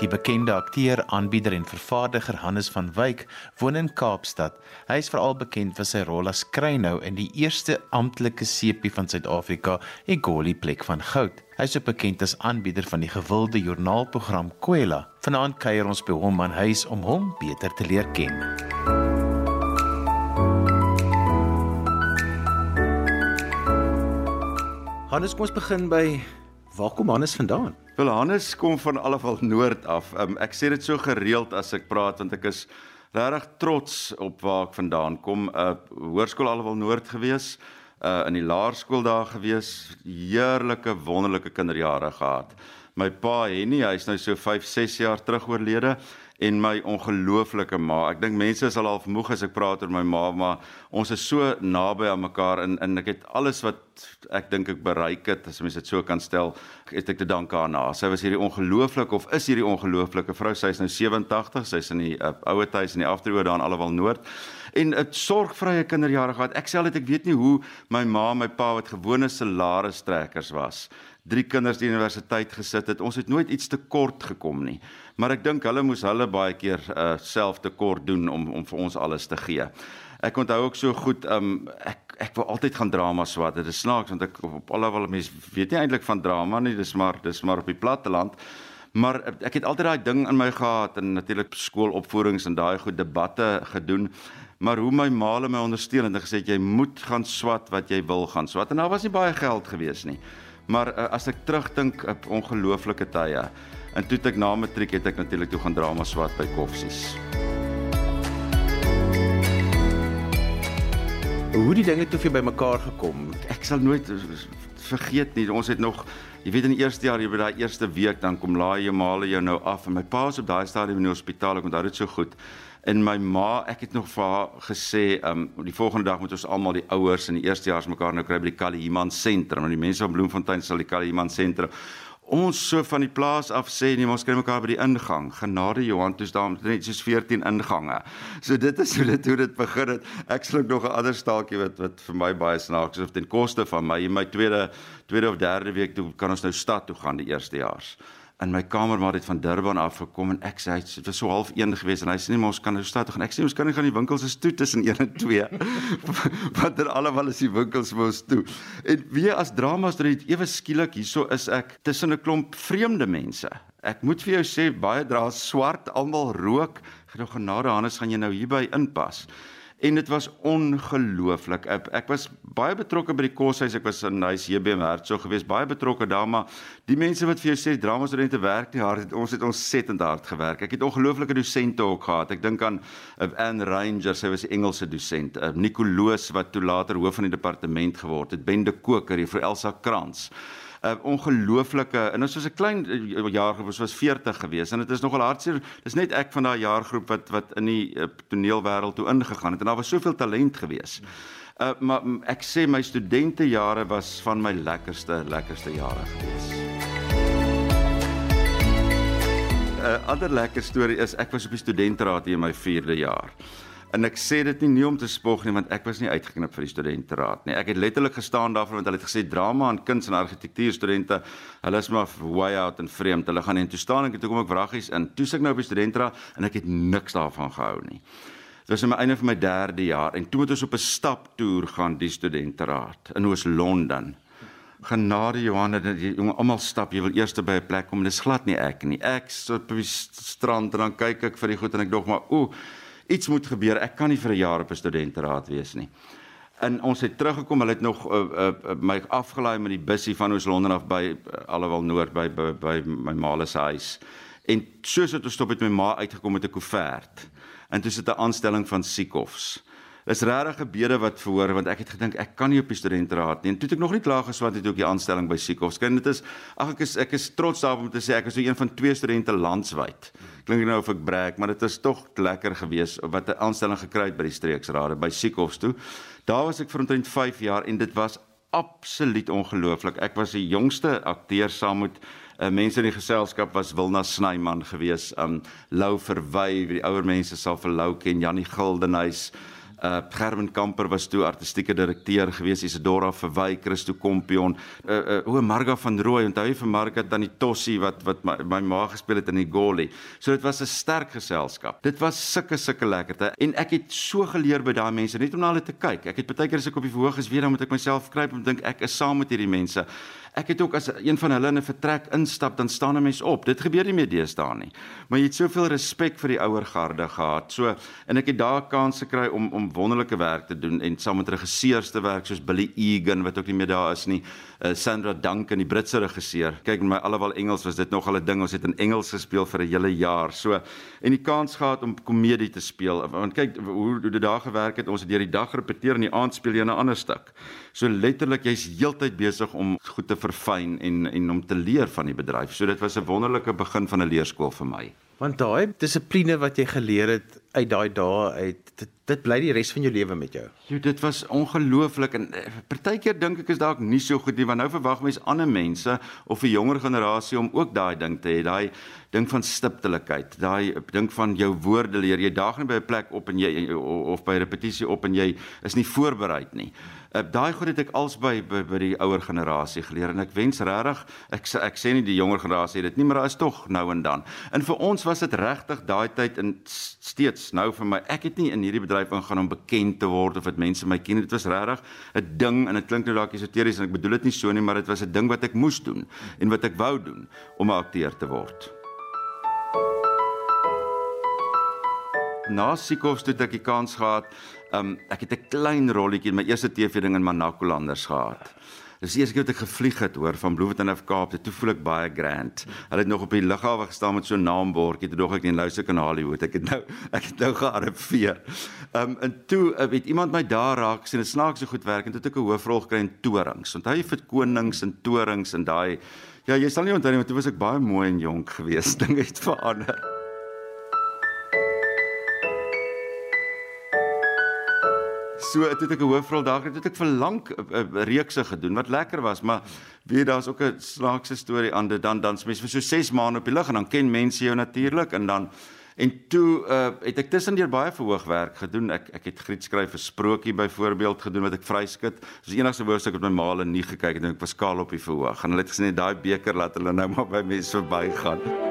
Die bekende akteur, aanbieder en vervaardiger Hannes van Wyk woon in Kaapstad. Hy is veral bekend vir sy rol as Kreinou in die eerste amptelike sepie van Suid-Afrika, Egoli plek van goud. Hy is ook bekend as aanbieder van die gewilde joernaalprogram Kwela. Vanaand kuier ons by hom aan huis om hom beter te leer ken. Hannes, kom ons begin by waar kom Hannes vandaan? Wel Hannes kom van alleval noord af. Um, ek sê dit so gereeld as ek praat want ek is regtig trots op waar ek vandaan kom. uh, Hoërskool alleval noord gewees, uh in die laerskool daar gewees, heerlike wonderlike kinderjare gehad. My pa Henny, hy's nou so 5, 6 jaar terug oorlede en my ongelooflike ma. Ek dink mense is al half moeg as ek praat oor my ma, maar ons is so naby aan mekaar en en ek het alles wat ek dink ek bereik het, as mens dit so kan stel, het ek te danke aan haar. Sy was hierdie ongelooflike of is hierdie ongelooflike vrou. Sy's nou 87, sy's in die uh, ouer huis in die afdroog daar in Allewal Noord en 'n sorgvrye kinderjare gehad. Ek sê altyd ek weet nie hoe my ma my pa wat gewone salarisstrekkers was, drie kinders die universiteit gesit het. Ons het nooit iets te kort gekom nie. Maar ek dink hulle moes hulle baie keer uh, self te kort doen om om vir ons alles te gee. Ek onthou ook so goed, um, ek ek wou altyd gaan drama swat. Dit is snaaks want ek op alhoewel mense weet nie eintlik van drama nie, dis maar dis maar op die platteland. Maar ek het altyd daai ding in my gehad en natuurlik skoolopvoerings en daai goed debatte gedoen maar hoe my ma my ondersteun en gesê jy moet gaan swat wat jy wil gaan swat en daar was nie baie geld gewees nie. Maar uh, as ek terugdink op ongelooflike tye en toe ek na matriek het ek natuurlik toe gaan drama swat by Koffsies. Hoe die dinge toe vir by mekaar gekom. Ek sal nooit vergeet nie. Ons het nog jy weet in die eerste jaar, jy weet daai eerste week dan kom laai jy male jou nou af en my pa was op daai stadium in die hospitaal. Ek onthou dit so goed. En my ma, ek het nog vir haar gesê, um die volgende dag moet ons almal die ouers in die eerstejaars mekaar nou kry by die Kalihiman sentrum. En die mense van Bloemfontein sal die Kalihiman sentrum ons so van die plaas af sê nee, ons kry mekaar by die ingang. Genade Johan, toe's daar net soos 14 ingange. So dit is hoe dit hoe dit begin het. Ek sluk nog 'n ander staaltjie wat wat vir my baie snaaks is of ten koste van my in my tweede tweede of derde week toe kan ons nou stad toe gaan die eerstejaars in my kamer maar het van Durban af gekom en ek sê dit was so half 1 gewees en hy sê nee ons kan nou stad toe gaan. Ek sê ons kan nie gaan die winkels is toe tussen 1 en 2. Want er alhoewel is die winkels mos toe. En weer as drama student ewe skielik hierso is ek tussen 'n klomp vreemde mense. Ek moet vir jou sê baie dra swart, almal rook. Genade Hannes gaan jy nou hierby inpas en dit was ongelooflik. Ek, ek was baie betrokke by die koshuis. Ek was in huis HBM Hertzog geweest, baie betrokke daar, maar die mense wat vir jou sê drama studente werk nie hard, ons het ontsettend hard gewerk. Ek het ongelooflike dosente ook gehad. Ek dink aan uh, Anne Ranger, sy was 'n Engelse dosent. Uh, Nicoloos wat toe later hoof van die departement geword het. Ben de Koker, juffrou Elsa Krans. Uh, ongelooflike en ons was 'n klein uh, jaargroep, ons was 40 gewees en dit is nogal hartseer. Dis net ek van daai jaargroep wat wat in die uh, toneelwêreld toe ingegaan het en daar was soveel talent gewees. Uh, maar ek sê my studentejare was van my lekkerste lekkerste jare gewees. 'n uh, Ander lekker storie is ek was op die studentraad hier in my 4de jaar. En ek sê dit nie nie om te spog nie want ek was nie uitgeknip vir die studenteraad nie. Ek het letterlik gestaan daarvoor want hulle het gesê drama en kuns en argitektuur studente, hulle is maar way out en vreemd. Hulle gaan in toe staan en toe kom ek vraggies in. Toe sit ek nou op die studenteraad en ek het niks daarvan gehou nie. Dit was aan my einde van my 3de jaar en toe moet ons op 'n staptoer gaan die studenteraad in Oos-London. Genade Johan, die jonge almal stap, jy wil eers by 'n plek kom. Dis glad nie ek nie. Ek sit op die strand en dan kyk ek vir die goed en ek dog maar, ooh iets moet gebeur. Ek kan nie vir 'n jaar op 'n studenteraad wees nie. En ons het teruggekom, hulle het nog uh, uh, my afgelaai met die bussie van Oos-London af by uh, Allewal Noord by, by by my ma se huis. En soos dit ons stop het my ma uitgekom met 'n koevert. En dis 'n aanstelling van Siekhofs. Dis regtig gebede wat verhoor want ek het gedink ek kan nie op die studenteraad nie. En toe het ek nog nie klaar geswat het ook die aanstelling by Siekhofs. Ken dit is ag ek is ek is trots daarop om te sê ek is so een van twee studente landwyd klink nou of ek brek, maar dit is tog lekker gewees wat 'n aanstelling gekry het by die streeksrade by Siekhofs toe. Daar was ek vir omtrent 5 jaar en dit was absoluut ongelooflik. Ek was die jongste akteur saam met uh, mense in die geselskap was Wilna Snyman gewees, um Lou Verwy, die ouer mense sal vir Lou ken, Jannie Gildenhuys, Uh Gerben Kamper was toe artistieke direkteur gewees, Isidora Verwy, Christo Kompion, uh uh o Marga van Rooi, onthou jy vir Marga dan die Tossie wat wat my, my ma gespeel het in die Goli. So dit was 'n sterk geselskap. Dit was sulke sulke lekkerte en ek het so geleer by daai mense net om na hulle te kyk. Ek het baie keer as ek op die verhoog is weer dan moet ek myself kruip en dink ek is saam met hierdie mense. Ek het ook as een van hulle in 'n vertrek instap, dan staan 'n mens op. Dit gebeur nie meer deesdae nie. Maar jy het soveel respek vir die ouer garde gehad. So en ek het daar kans gekry om om wonderlike werk te doen en saam met regisseurs te werk soos Billy Egan wat ook nie meer daar is nie. Uh, Sandra Duncan, die Britse regisseur. Kyk, my alhoewel Engels was dit nog al 'n ding. Ons het in Engels gespeel vir 'n hele jaar. So en die kans gehad om komedie te speel. Want kyk hoe hoe dit daar gewerk het. Ons het deur die dag repeteer en die aand speel jy 'n ander stuk. So letterlik jy's heeltyd besig om goed te verfyn en en om te leer van die bedryf. So dit was 'n wonderlike begin van 'n leerskool vir my. Want daai dissipline wat jy geleer het uit daai dae uit dit, dit bly die res van jou lewe met jou. Jo, dit was ongelooflik en eh, partykeer dink ek is dalk nie so goed nie want nou verwag mense ander mense of 'n jonger generasie om ook daai ding te hê, daai ding van stiptelikheid, daai ding van jou woorde leer. Jy daag net by 'n plek op en jy of by repetisie op en jy is nie voorberei nie. Uh, daai goed het ek als by, by by die ouer generasie geleer en ek wens regtig ek ek sê nie die jonger generasie het dit nie maar daar is tog nou en dan. En vir ons was dit regtig daai tyd en steeds nou vir my ek het nie in hierdie bedryf ingaan om bekend te word of dat mense my ken dit was regtig 'n ding en dit klink nou dalk esoteries en ek bedoel dit nie so nie maar dit was 'n ding wat ek moes doen en wat ek wou doen om 'n akteur te word. Na Siekhof het ek die kans gehad Um ek het 'n klein rolletjie in my eerste TV ding in Manakolanders gehad. Dis die eerste keer wat ek gevlieg het hoor van Bloemfontein af Kaap. Dit voel ek baie grand. Hulle het nog op die lughawe gestaan met so 'n naambordjie. Toe dog ek in luister kan Hollywood. Ek het nou ek het nou gearriveer. Um en toe uh, het iemand my daar raak sien. Dit snaaks so goed werk en toe het ek 'n hoofrol gekry in Torings. Onthou jy vir konings en Torings en daai Ja, jy sal nie onthou nie, want toe was ek baie mooi en jonk geweest. Dinge het verander. So het ek 'n hoofrol daar gekry. Dit het ek vir lank 'n uh, uh, reekse gedoen wat lekker was, maar weet daar's ook 'n snaakse storie aan dit dan dan mense vir so 6 maande op die lug en dan ken mense jou natuurlik en dan en toe uh, het ek tussendeur baie verhoogwerk gedoen. Ek ek het griet skryf vir sprokie byvoorbeeld gedoen wat ek vryskit. Dis die enigste woordstuk wat my maale nie gekyk het en ek was skaal op die verhoog. En hulle het gesê daai beker laat hulle nou maar by mense verbygaan.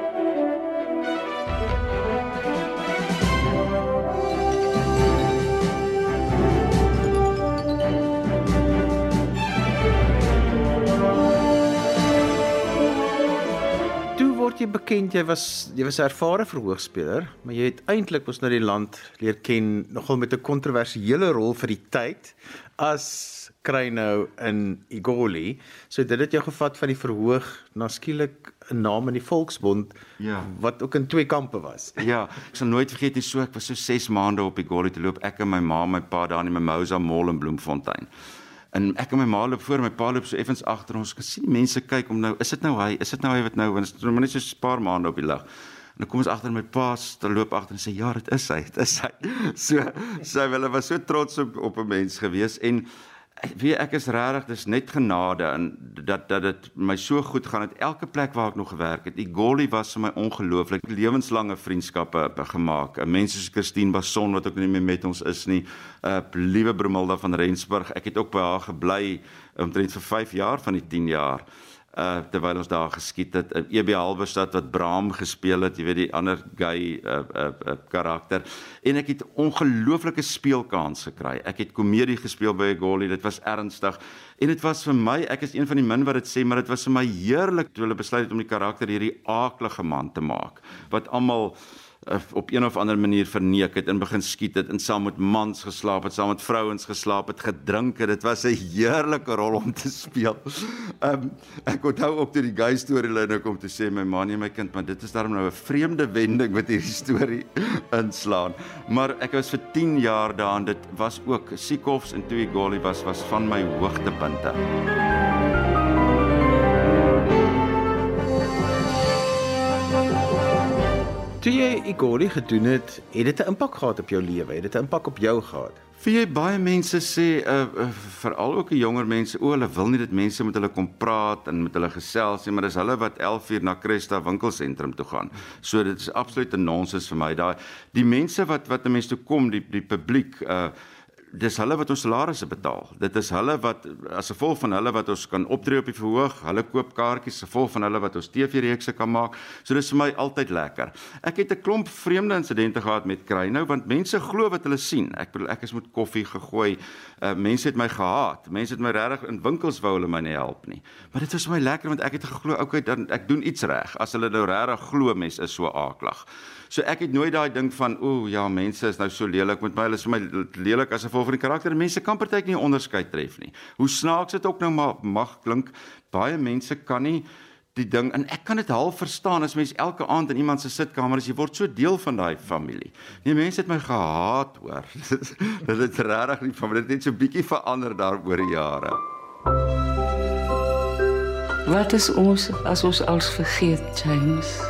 Jy bekend jy was jy was 'n ervare verhoogspeler, maar jy het eintlik mos nou die land leer ken nogal met 'n kontroversiële rol vir die tyd as Kreinou in Igoli. So dit het jou gevat van die verhoog na skielik 'n naam in die Volksbond ja. wat ook in twee kampe was. Ja, ek sal nooit vergeet nie so ek was so 6 maande op Igoli te loop ek en my ma my pa daar in Mimosa Mall in Bloemfontein. En ek en my ma loop voor my pa loop so effens agter ons. Ek sien mense kyk om nou, is dit nou hy? Is dit nou hy wat nou want dit is net so 'n paar maande op die lig. En dan kom ons agter my pa se loop agter en sê ja, dit is hy. Dit is hy. So sy so, hulle was so trots op op 'n mens gewees en wie ek is regtig dis net genade en dat dat dit my so goed gaan het elke plek waar ek nog gewerk het. Igoli was vir my ongelooflik lewenslange vriendskappe gemaak. Mense soos Christine Bason wat ook nie meer met ons is nie. Uh liewe Bromilda van Rensburg. Ek het ook by haar gebly omtrent vir 5 jaar van die 10 jaar uh terwyl ons daar geskiet het in EB Halberstad wat Braam gespeel het, jy weet die ander gay uh uh, uh karakter en ek het ongelooflike speelkans gekry. Ek het komedie gespeel by 'n goalie, dit was ernstig en dit was vir my, ek is een van die min wat dit sê, maar dit was vir my heerlik toe hulle besluit het om die karakter hierdie aaklige man te maak wat almal op een of ander manier verneek het en begin skiet het en saam met mans geslaap het, saam met vrouens geslaap het, gedrink het. Dit was 'n heerlike rol om te speel. Ehm um, ek onthou ook toe die gay storie lyn kom te sê my ma nee my kind, maar dit is daarom nou 'n vreemde wending wat hierdie storie inslaan. Maar ek was vir 10 jaar daarin. Dit was ook Siekhofs en Golly was was van my hoogtepunte. Toe jy Igori gedoen het, het dit 'n impak gehad op jou lewe? Het dit 'n impak op jou gehad? Vir jy baie mense sê uh, uh veral ook die jonger mense, o, hulle wil nie dit mense met hulle kom praat en met hulle gesels nie, maar dis hulle wat 11 uur na Cresta winkelsentrum toe gaan. So dit is absoluut 'n nonsens vir my daai die mense wat wat 'n mens toe kom, die die publiek uh dis hulle wat ons salarisse betaal. Dit is hulle wat as gevolg van hulle wat ons kan optree op die verhoog, hulle koop kaartjies as gevolg van hulle wat ons TV-reekse kan maak. So dis vir my altyd lekker. Ek het 'n klomp vreemde insidente gehad met Kruinou want mense glo wat hulle sien. Ek bedoel ek is met koffie gegooi. Uh, mense het my gehaat. Mense het my regtig in winkels wou hulle my nie help nie. Maar dit was vir my lekker want ek het geglo okay dan ek doen iets reg as hulle nou regtig glo mense is so aaklag. So ek het nooit daai ding van o ja, mense is nou so lelik met my, hulle is vir my lelik as gevolg van die karakter. Mense kan partyk nie onderskeid tref nie. Hoe snaaks dit ook nou maar mag klink, baie mense kan nie die ding en ek kan dit half verstaan as mens elke aand in iemand se sitkamer is jy word so deel van daai familie. Nee mense het my gehaat hoor. dit het regtig nie van dit net so bietjie verander daar oor die jare. Wat is ons as ons als vergeet James?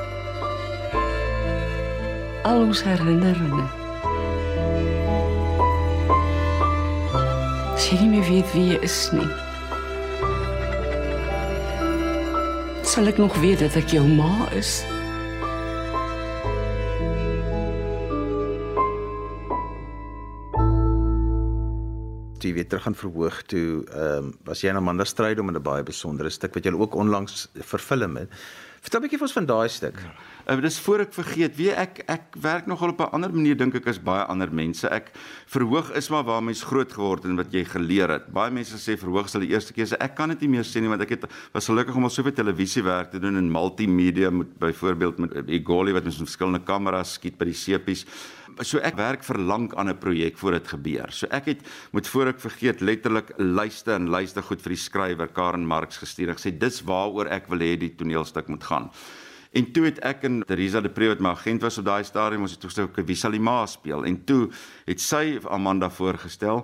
Al ons herinneringe. As jy nie meer weet wie jy is nie. Sal ek nog weet dat ek jou ma is? jy weer terug gaan verhoog toe ehm um, was jy in Amanda stryd om in 'n baie besondere stuk wat jy ook onlangs vervilm het. Vertel 'n bietjie vir ons van daai stuk. Uh, dis voor ek vergeet, weet ek ek werk nogal op 'n ander manier dink ek as baie ander mense. Ek verhoog is maar waar mens groot geword en wat jy geleer het. Baie mense sê verhoog sal die eerste keer sê ek kan dit nie meer sê nie want ek het was gelukkig om al soveel televisiewerk te doen in multimedia met byvoorbeeld met Egoli wat mens met verskillende kameras skiet by die sepies. So ek werk vir lank aan 'n projek voor dit gebeur. So ek het moet voor ek vergeet letterlik luister en luister goed vir die skrywer Karen Marx gestuur. Ek sê dis waaroor ek wil hê die toneelstuk moet gaan. En toe het ek en Teresa de Pre wat my agent was op daai stadium ons het gesê wie sal die ma speel? En toe het sy Amanda voorgestel.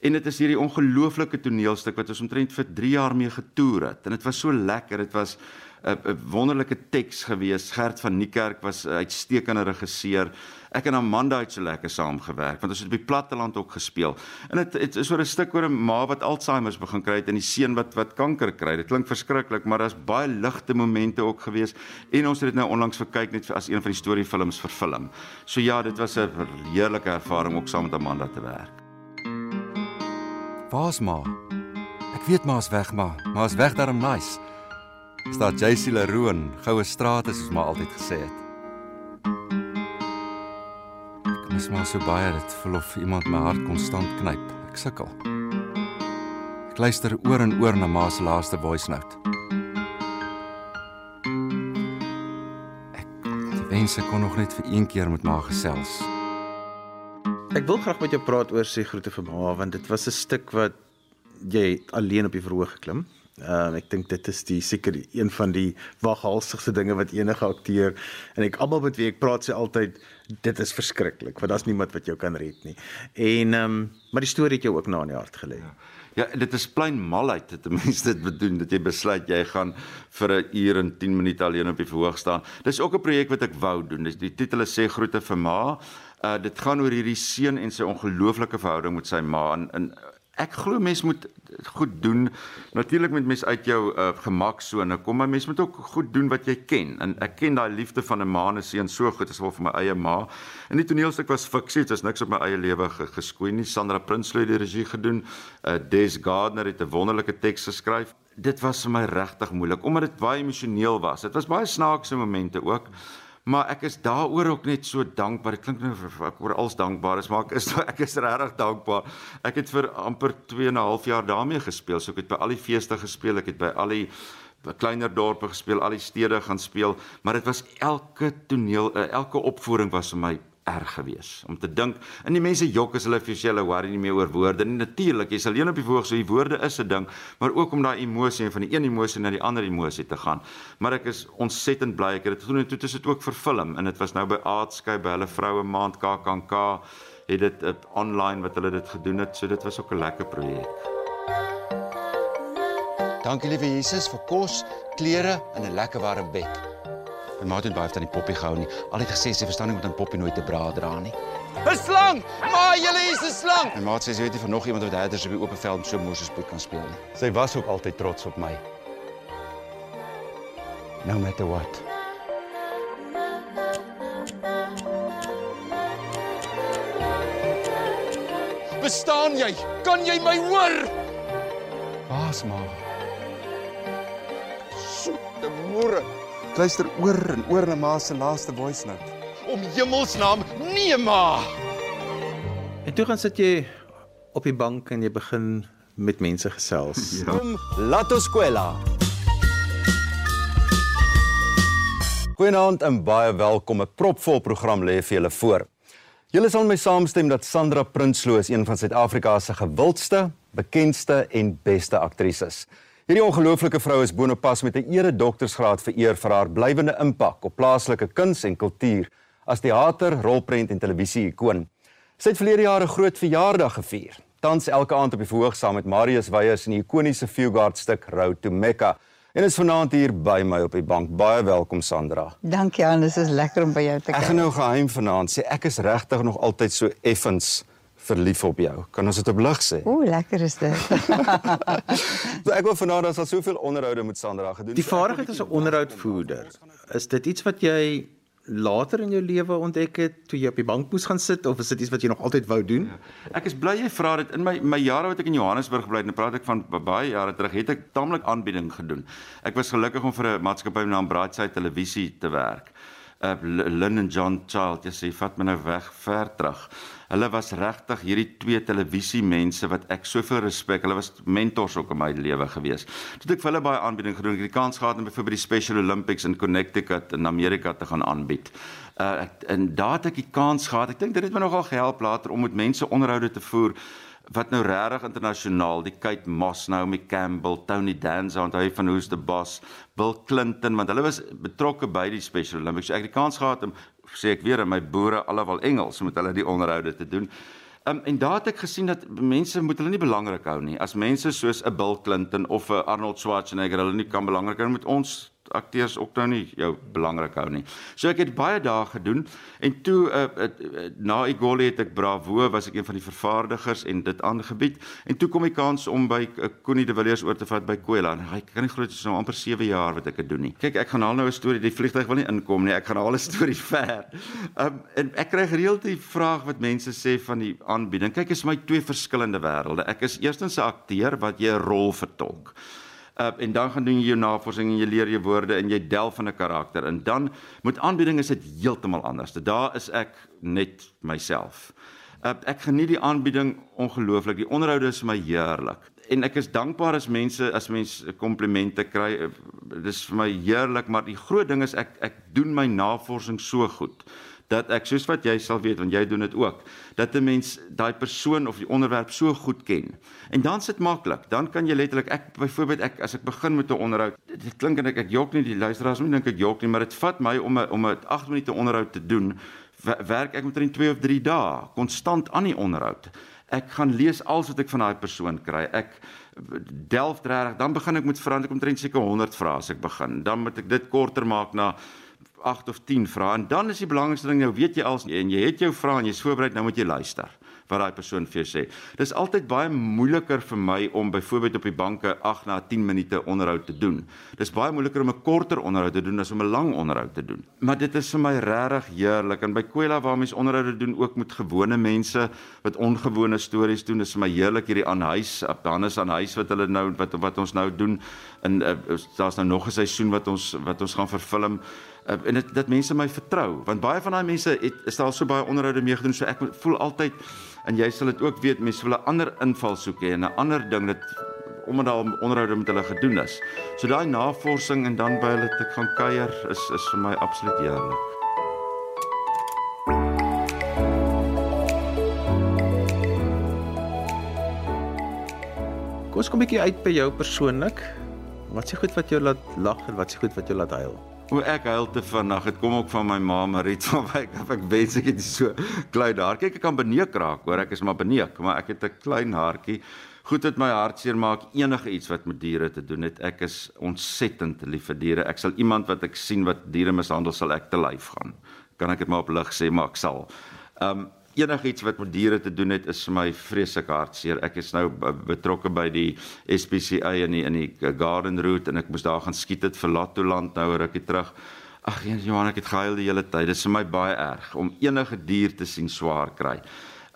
En dit is hierdie ongelooflike toneelstuk wat ons omtrent vir 3 jaar mee getoer het. En dit was so lekker. Dit was 'n wonderlike teks gewees. Gert van Niekerk was 'n uitstekende regisseur. Ek en Amanda het so lekker saamgewerk want ons het op die platteland ook gespeel. En dit dit is oor 'n stuk oor 'n ma wat Alzheimer begin kry het en die seun wat wat kanker kry. Dit klink verskriklik, maar daar's baie ligte momente ook gewees en ons het dit nou onlangs verkyk net as een van die storiefilms vervilm. So ja, dit was 'n heerlike ervaring ook saam met Amanda te werk. Waar's ma? Ek weet ma's weg, ma. Ma's weg daarom nice. Staat JC Leroon, goue strate soos ma altyd gesê het. Mis maar so baie dit voel of iemand my hart konstant knyp. Ek sukkel. Ek luister oor en oor na ma se laaste voice note. Ek wens ek kon nog net vir een keer met ma gesels. Ek wil graag met jou praat oor sê groete vir ma want dit was 'n stuk wat jy alleen op die verhoog geklim. Ehm uh, ek dink dit is die seker een van die waghalsigste dinge wat enige akteur en ek almal met wie ek praat sê altyd dit is verskriklik want daar's niemand wat jou kan red nie. En ehm um, maar die storie het jou ook na in die hart gelê. Ja. Ja, dit is plain malheid dat mense dit bedoel dat jy besluit jy gaan vir 'n uur en 10 minute alleen op die verhoog staan. Dis ook 'n projek wat ek wou doen. Dis die titel sê groete vir ma. Uh dit gaan oor hierdie seun en sy ongelooflike verhouding met sy ma en, en ek glo mense moet goed doen. Natuurlik moet mense uit jou uh, gemaksone kom, maar mense moet ook goed doen wat jy ken. En ek ken daai liefde van 'n ma en 'n seun so goed as wel vir my eie ma. En die toneelstuk was fiksie, dit is niks op my eie lewe geskoei nie. Sandra Prinsloo het die regie gedoen. Uh, Des Gardner het 'n wonderlike teks geskryf. Dit was vir my regtig moeilik omdat dit baie emosioneel was. Dit was baie snaakse momente ook. Maar ek is daaroor ook net so dankbaar. Dit klink nou ek oor alles dankbaar is, maar ek is ek is regtig dankbaar. Ek het vir amper 2 en 'n half jaar daarmee gespeel. So ek het by al die feeste gespeel, ek het by al die kleiner dorpe gespeel, al die stede gaan speel, maar dit was elke toneel, eh, elke opvoering was vir my erg geweest om te dink en die mense jok as hulle vir hulle worry nie meer oor woorde nie. Natuurlik jy's alleen op die verhoog so die woorde is 'n ding maar ook om daai emosie van die een emosie na die ander emosie te gaan. Maar ek is ontsettend bly ek het dit gedoen en toe is dit ook vir film. En dit was nou by Aardskei by hulle vroue maand KAKNK het dit op online wat hulle dit gedoen het. So dit was ook 'n lekker projek. Dankie liewe Jesus vir kos, klere en 'n lekker warm bed. My ma het baie van die poppie gehou nie. Al het gesê sy verstaan nie met 'n poppie nooit te bra dra nie. 'n Slang! Ma, julle is 'n slang. My ma sê sy weet nie van nog iemand wat herders op die oop veld so Mosespoot kan speel nie. Sy was ook altyd trots op my. No matter what. verstaan jy? Kan jy my hoor? Waar's ma? Luister oor en oor na ma se laaste voice note. Om hemelsnaam, nee ma. En toe gaan sit jy op die bank en jy begin met mense gesels. Ja. Lato Skwela. Goeienaand en baie welkom. 'n Propvol program lê vir julle voor. Julle sal my saamstem dat Sandra Prinsloo is een van Suid-Afrika se gewildste, bekendste en beste aktrises. Hierdie ongelooflike vrou is bonopas met 'n ere doktorsgraad vereer vir haar blywende impak op plaaslike kuns en kultuur as teater, rolprent en televisie-ikoon. Sy het verlede jaar 'n groot verjaardag gevier. Tans elke aand op die verhoog saam met Marius Weyers in die ikoniese Fugard stuk Road to Mecca. En is vanaand hier by my op die bank. Baie welkom Sandra. Dankie Hannes, is lekker om by jou te Ek kuier. gaan nou geheim vanaand sê ek is regtig nog altyd so effens verlief op jou. Kan ons dit op lig sê? Ooh, lekker is dit. So ek wil vanaand ons al soveel onderhoude met Sandra gedoen. Die So vaardigheid as 'n onderhoudvoerder, is dit iets wat jy later in jou lewe ontdek het toe jy op die bank moes gaan sit of is dit iets wat jy nog altyd wou doen? Ek is bly jy vra dit in my my jare wat ek in Johannesburg bly het, nou praat ek van ba- baie jare terug, het ek taamlik aanbieding gedoen. Ek was gelukkig om vir 'n maatskappy met naam Brightside Televisie te werk. Uh Lynn en John Child, jy sê vat my nou weg ver terug. Hulle was regtig hierdie twee televisie mense wat ek soveel respek. Hulle was mentors ook in my lewe gewees. Toe ek vir hulle baie aanbieding gedoen. Ek het die kans gehad om byvoorbeeld die Special Olympics in Connecticut in Amerika te gaan aanbied. Uh ek, en daar het ek die kans gehad. Ek dink dit het my nogal gehelp later om met mense onderhoude te voer wat nou regtig internasionaal, die Kate Moss, Naomi Campbell, Tony Danza, onthou jy van Who's the Boss, Bill Clinton, want hulle was betrokke by die Special Olympics. So ek het die kans gehad om sê ek weer in my boere alhoewel Engels met hulle die onderhoude te doen. Um, en daar het ek gesien dat mense moet hulle nie belangrik hou nie. As mense soos 'n Bill Clinton of 'n Arnold Schwarzenegger hulle nie kan belangrik hou met ons akteurs ook nou nie jou belangrik hou nie. So ek het baie dae gedoen en toe uh, uh, uh, na Igoli het ek Bravo was ek een van die vervaardigers en dit aangebied en toe kom die kans om by uh, Connie de Villiers oor te vat by Kwela en hy kan nie glo dit is nou amper 7 jaar wat ek dit doen nie. Kyk, ek gaan haal nou 'n storie, die vliegtuig wil nie inkom nie. Ek gaan haal 'n storie ver. Um, en ek kry gereeld die vraag wat mense sê van die aanbieding. Kyk, is my twee verskillende wêrelde. Ek is eerstens 'n akteur wat jy 'n rol vertolk. Uh, en dan gaan doen jy jou navorsing en jy leer jou woorde en jy delf in 'n karakter en dan met aanbieding is dit heeltemal anders. Daar is ek net myself. Uh, ek geniet die aanbieding ongelooflik. Die onderhoude is my heerlik. En ek is dankbaar as mense as mense komplimente kry. Uh, Dis vir my heerlik, maar die groot ding is ek ek doen my navorsing so goed dat ek soos wat jy sal weet want jy doen dit ook dat 'n mens daai persoon of die onderwerp so goed ken. En dan sit maklik. Dan kan jy letterlik ek byvoorbeeld ek as ek begin met 'n onderhoud, dit klink en ek ek jok nie die luisteraars moet dink ek jok nie, maar dit vat my om 'n om 'n 8 minute onderhoud te doen, wer- werk ek omtrent 2 of 3 dae konstant aan die onderhoud. Ek gaan lees alles wat ek van daai persoon kry. Ek delf regtig, dan begin ek met ek omtrent seker 100 vrae as ek begin. Dan moet ek dit korter maak na 8 of 10 vrae en dan is die belangrikste ding nou weet jy als en jy het jou vrae en jy's voorberei nou moet jy luister wat daai persoon vir jou sê. Dis altyd baie moeiliker vir my om byvoorbeeld op die banke 8 na 10 minute onderhoud te doen. Dis baie moeiliker om 'n korter onderhoud te doen as om 'n lang onderhoud te doen. Maar dit is vir my regtig heerlik en by Kwela waar mense onderhoude doen ook met gewone mense wat ongewone stories doen, is vir my heerlik hierdie aan huis, Hannes aan huis wat hulle nou wat wat ons nou doen en uh, daar's nou nog 'n seisoen wat ons wat ons gaan vervilm uh, en dit dat mense my vertrou want baie van daai mense het daar al so baie onderhoude mee gedoen so ek voel altyd en jy sal dit ook weet mense wil 'n ander invalshoek hê en 'n ander ding dat omdat daar onderhoude met hulle gedoen is. So daai navorsing en dan by hulle te gaan kuier is is vir my absoluut heerlik. Kom ons kom 'n bietjie uit by jou persoonlik. Wat s'e goed wat jou laat lag en wat s'e goed wat jou laat huil? O ek huil te vinnig. Dit kom ook van my ma Marit van wyk. Ek wens ek het so klein haar. Kyk ek kan beneek raak, hoor. Ek is maar beneek, maar ek het 'n klein haartjie. Goed dit my hart seermaak enige iets wat met diere te doen het. Ek is ontsettend lief vir diere. Ek sal iemand wat ek sien wat diere mishandel sal ek te lyf gaan. Kan ek dit maar op lig sê, maar ek sal. Um enigiets wat met diere te doen het is vir my vreeslik hartseer. Ek is nou betrokke by die SPCA in die in die Garden Route en ek moes daar gaan skiet het vir Latoland nou rukkie terug. Ag Johan, ek het gehuil die hele tyd. Dit is vir my baie erg om enige dier te sien swaar kry.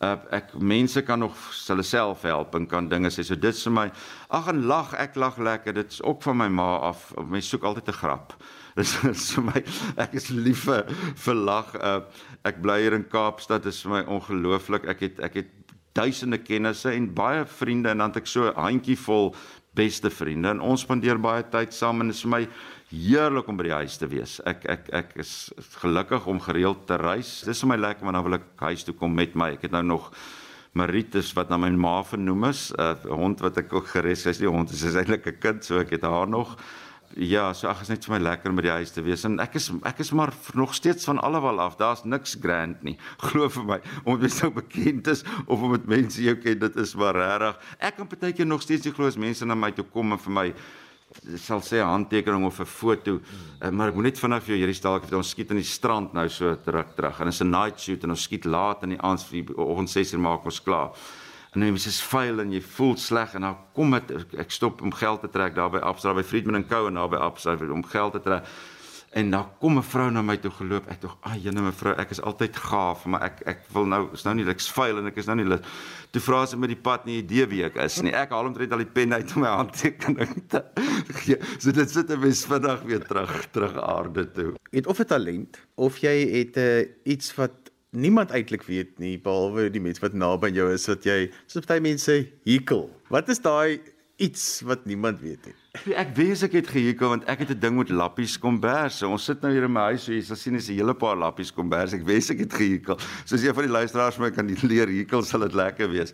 Uh, ek mense kan nog hulle self help en kan dinge sê. So dit is vir my ag en lag, ek lag lekker. Dit is ook van my ma af. Mense soek altyd 'n grap. Dis is vir my ek is lief vir, vir lag. Uh, ek bly hier in Kaapstad. Dit is vir my ongelooflik. Ek het ek het duisende kennisse en baie vriende en dan het ek so 'n handjievol beste vriende en ons spandeer baie tyd saam en dit is vir my heerlik om by die huis te wees. Ek ek ek is gelukkig om gereeld te reis. Dis vir my lekker want dan wil ek huis toe kom met my. Ek het nou nog Maritus wat na my ma vernoem is, 'n uh, hond wat ek ook geres is. Die hond is eintlik 'n kind, so ek het haar nog. Ja, so ag is net vir my lekker om by die huis te wees en ek is ek is maar nog steeds van allewel af. Daar's niks grand nie. Glo vir my, om dit so bekend is of om dit mense jou ken, dit is maar regtig. Ek kan partykeer nog steeds nie glo as mense na my toe kom en vir my sal sê 'n handtekening of 'n foto, uh, maar ek moet net vinnig vir jou hierdie stalk het ons skiet in die strand nou so terug terug. En dit is 'n night shoot en ons skiet laat in die aand vir oggend 6:00 maak ons klaar. En mens is vuil en jy voel sleg en dan kom dit ek stop om geld te trek daar by Absa by Friedman en Co en daar by Absa om geld te trek. En dan kom 'n vrou na my toe geloop. Ek dog, "Ag, jene mevrou, ek is altyd gaaf, maar ek ek wil nou is nou nie ek's vuil en ek is nou nie lus." Toe vra sy met die pad nie idee wie ek is nie. Ek haal omtrent al die pen uit my handtekening te gee. So dit sit 'n mens vinnig weer terug terug aarde toe. Het of 'n talent of jy het 'n uh, eh, iets wat niemand eintlik weet nie behalwe die mense wat naby jou is wat jy soos baie mense hekel. Wat is daai iets wat niemand weet nie? Ek wens ek het gehekel want ek het 'n ding met lappies kombers. Ons sit nou hier in my huis, so jy sal sien is 'n hele paar lappies kombers. Ek wens ek het gehekel. Soos een van die luisteraars my kan leer hekel, sal dit lekker wees.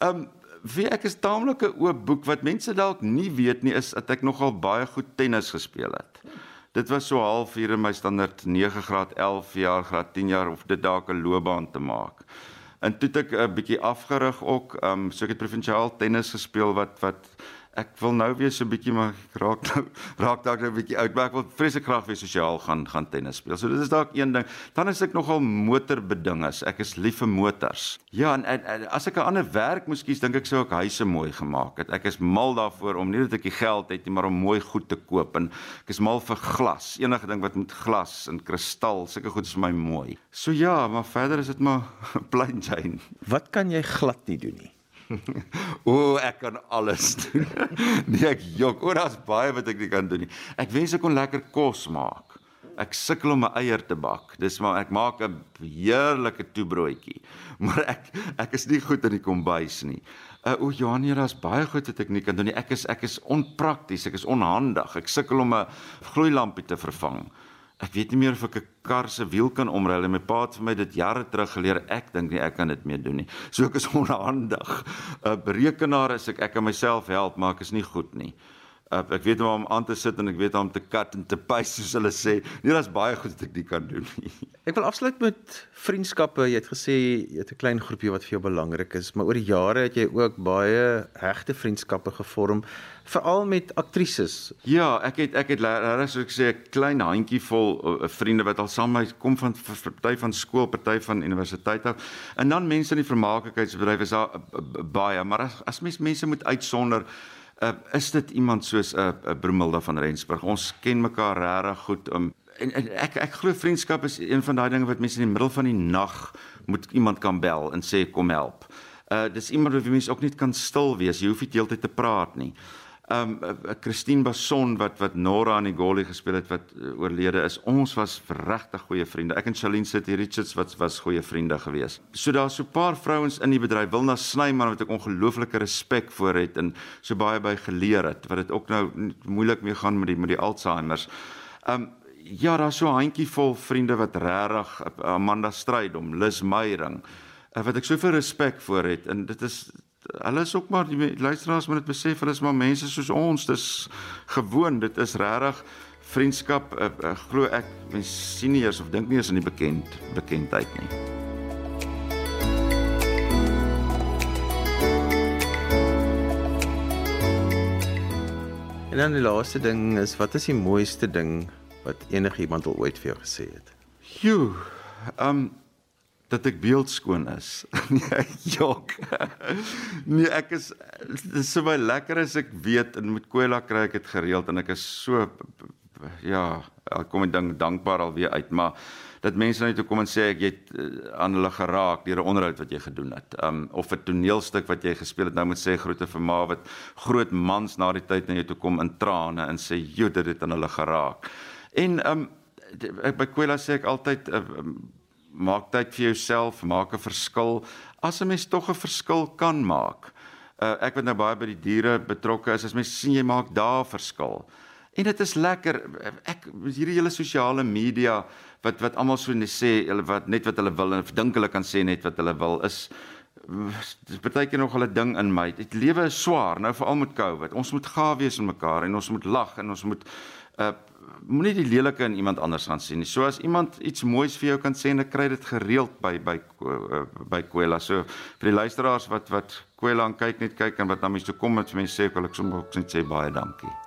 Um wie ek is taamlik 'n oop boek wat mense dalk nie weet nie is dat ek nogal baie goed tennis gespeel het. Dit was so half hier in my standaard 9 graad 11 jaar, graad 10 jaar of dit dalk 'n loopbaan te maak. En toe het ek 'n bietjie afgerig ook, um so ek het provinsiaal tennis gespeel wat wat ek wil nou weer so 'n bietjie maar raak nou raak dalk nou 'n bietjie oud, maar ek wil vreeslik graag weer sosiaal gaan gaan tennis speel. So dit is dalk een ding. Dan is ek nogal motorbedinges. Ek is lief vir motors. Ja, en, en, en as ek 'n ander werk moes kies, dink ek sou ek huise mooi gemaak het. Ek is mal daarvoor om nie net ek die geld het nie, maar om mooi goed te koop en ek is mal vir glas. Enige ding wat met glas en kristal, sulke goed is vir my mooi. So ja, maar verder is dit maar plain Jane. Wat kan jy glad nie doen nie? O, ek kan alles doen. nee, ek jok. O, daar's baie wat ek nie kan doen nie. Ek wens ek kon lekker kos maak. Ek sukkel om my eier te bak. Dis maar ek maak 'n heerlike toebroodjie. Maar ek ek is nie goed in die kombuis nie. Uh, o, Janie, daar's baie goed wat ek nie kan doen nie. Ek is ek is onprakties, ek is onhandig. Ek sukkel om 'n gloeilampie te vervang. Ek weet nie meer of ek 'n kar se wiel kan omruil en my pa het vir my dit jare terug geleer. Ek dink nie ek kan dit meer doen nie. So ek is onhandig. 'n Berekenaar is ek ek kan myself help, maar ek is nie goed nie. Uh, ek weet hoe om aan te sit en ek weet hoe om te kat en te paste soos hulle sê. Nee, daar's baie goed wat ek nie kan doen nie. Ek wil afsluit met vriendskappe. Jy het gesê jy het 'n klein groepie wat vir jou belangrik is, maar oor die jare het jy ook baie regte vriendskappe gevorm, veral met aktrises. Ja, ek het ek het regtig soos ek sê 'n klein handjievol uh, vriende wat al saam met my kom van party van skool, party van universiteit af. En dan mense in die vermaaklikheidsbedryf is daar uh, baie, maar as, as mens mense moet uitsonder uh, is dit iemand soos 'n uh, uh, Brumilda van Rensburg. Ons ken mekaar regtig goed. Um, en, en ek ek glo vriendskap is een van daai dinge wat mense in die middel van die nag moet iemand kan bel en sê kom help. Uh dis iemand wat mense ook net kan stil wees. Jy hoef nie heeltyd te praat nie um Christine Bason wat wat Nora aan die goalie gespeel het wat uh, oorlede is. Ons was regtig goeie vriende. Ek en Charlene City Richards wat was goeie vriende gewees. So daar's so 'n paar vrouens in die bedryf. Wilna Snyman wat ek ongelooflike respek vir het en so baie by geleer het wat dit ook nou moeilik mee gaan met die met die Alzheimer's. Um ja, daar's so 'n handjie vol vriende wat regtig Amanda Strydom, Lis Meyering wat ek soveel respek vir het en dit is hulle is ook maar die luisteraars moet dit besef, hulle is maar mense soos ons. Dis gewoon, dit is regtig vriendskap. Ek, ek glo ek mens sien nie eers of dink nie eens aan die bekend bekendheid nie. En dan die laaste ding is wat is die mooiste ding wat enigiemand al ooit vir jou gesê het? Joe. Ehm um, dat ek beeldskoon is. nee, jok. nee, ek is dis so baie lekker as ek weet en met Kwela kry ek dit gereeld en ek is so ja, ek kom en dink dankbaar alweer uit, maar dat mense net toe kom en sê ek het uh, aan hulle geraak deur 'n onderhoud wat jy gedoen het. Um of 'n toneelstuk wat jy gespeel het, nou moet sê groete vir ma wat groot mans na die tyd na jou toe kom in trane en sê jy dit het aan hulle geraak. En um ek by Kwela sê ek altyd uh, maak tyd vir jouself, maak 'n verskil. As 'n mens tog 'n verskil kan maak. Uh, ek wat nou baie by die diere betrokke is, as mens sien jy maak daar verskil. En dit is lekker ek hierdie hele sosiale media wat wat almal so net sê hulle wat net wat hulle wil en dink hulle kan sê net wat hulle wil is dis baie keer nog 'n ding in my. Dit lewe is swaar nou veral met COVID. Ons moet gaaf wees met mekaar en ons moet lag en ons moet uh moenie die lelike in iemand anders gaan sien nie. So as iemand iets moois vir jou kan sê, dan kry dit gereeld by by uh, by Kwela. So vir die luisteraars wat wat Kwela aan kyk net kyk en wat na my toe kom met mense sê ek wil ek sommer net sê baie dankie.